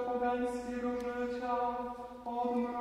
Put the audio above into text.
pogańskiego życia, odmrę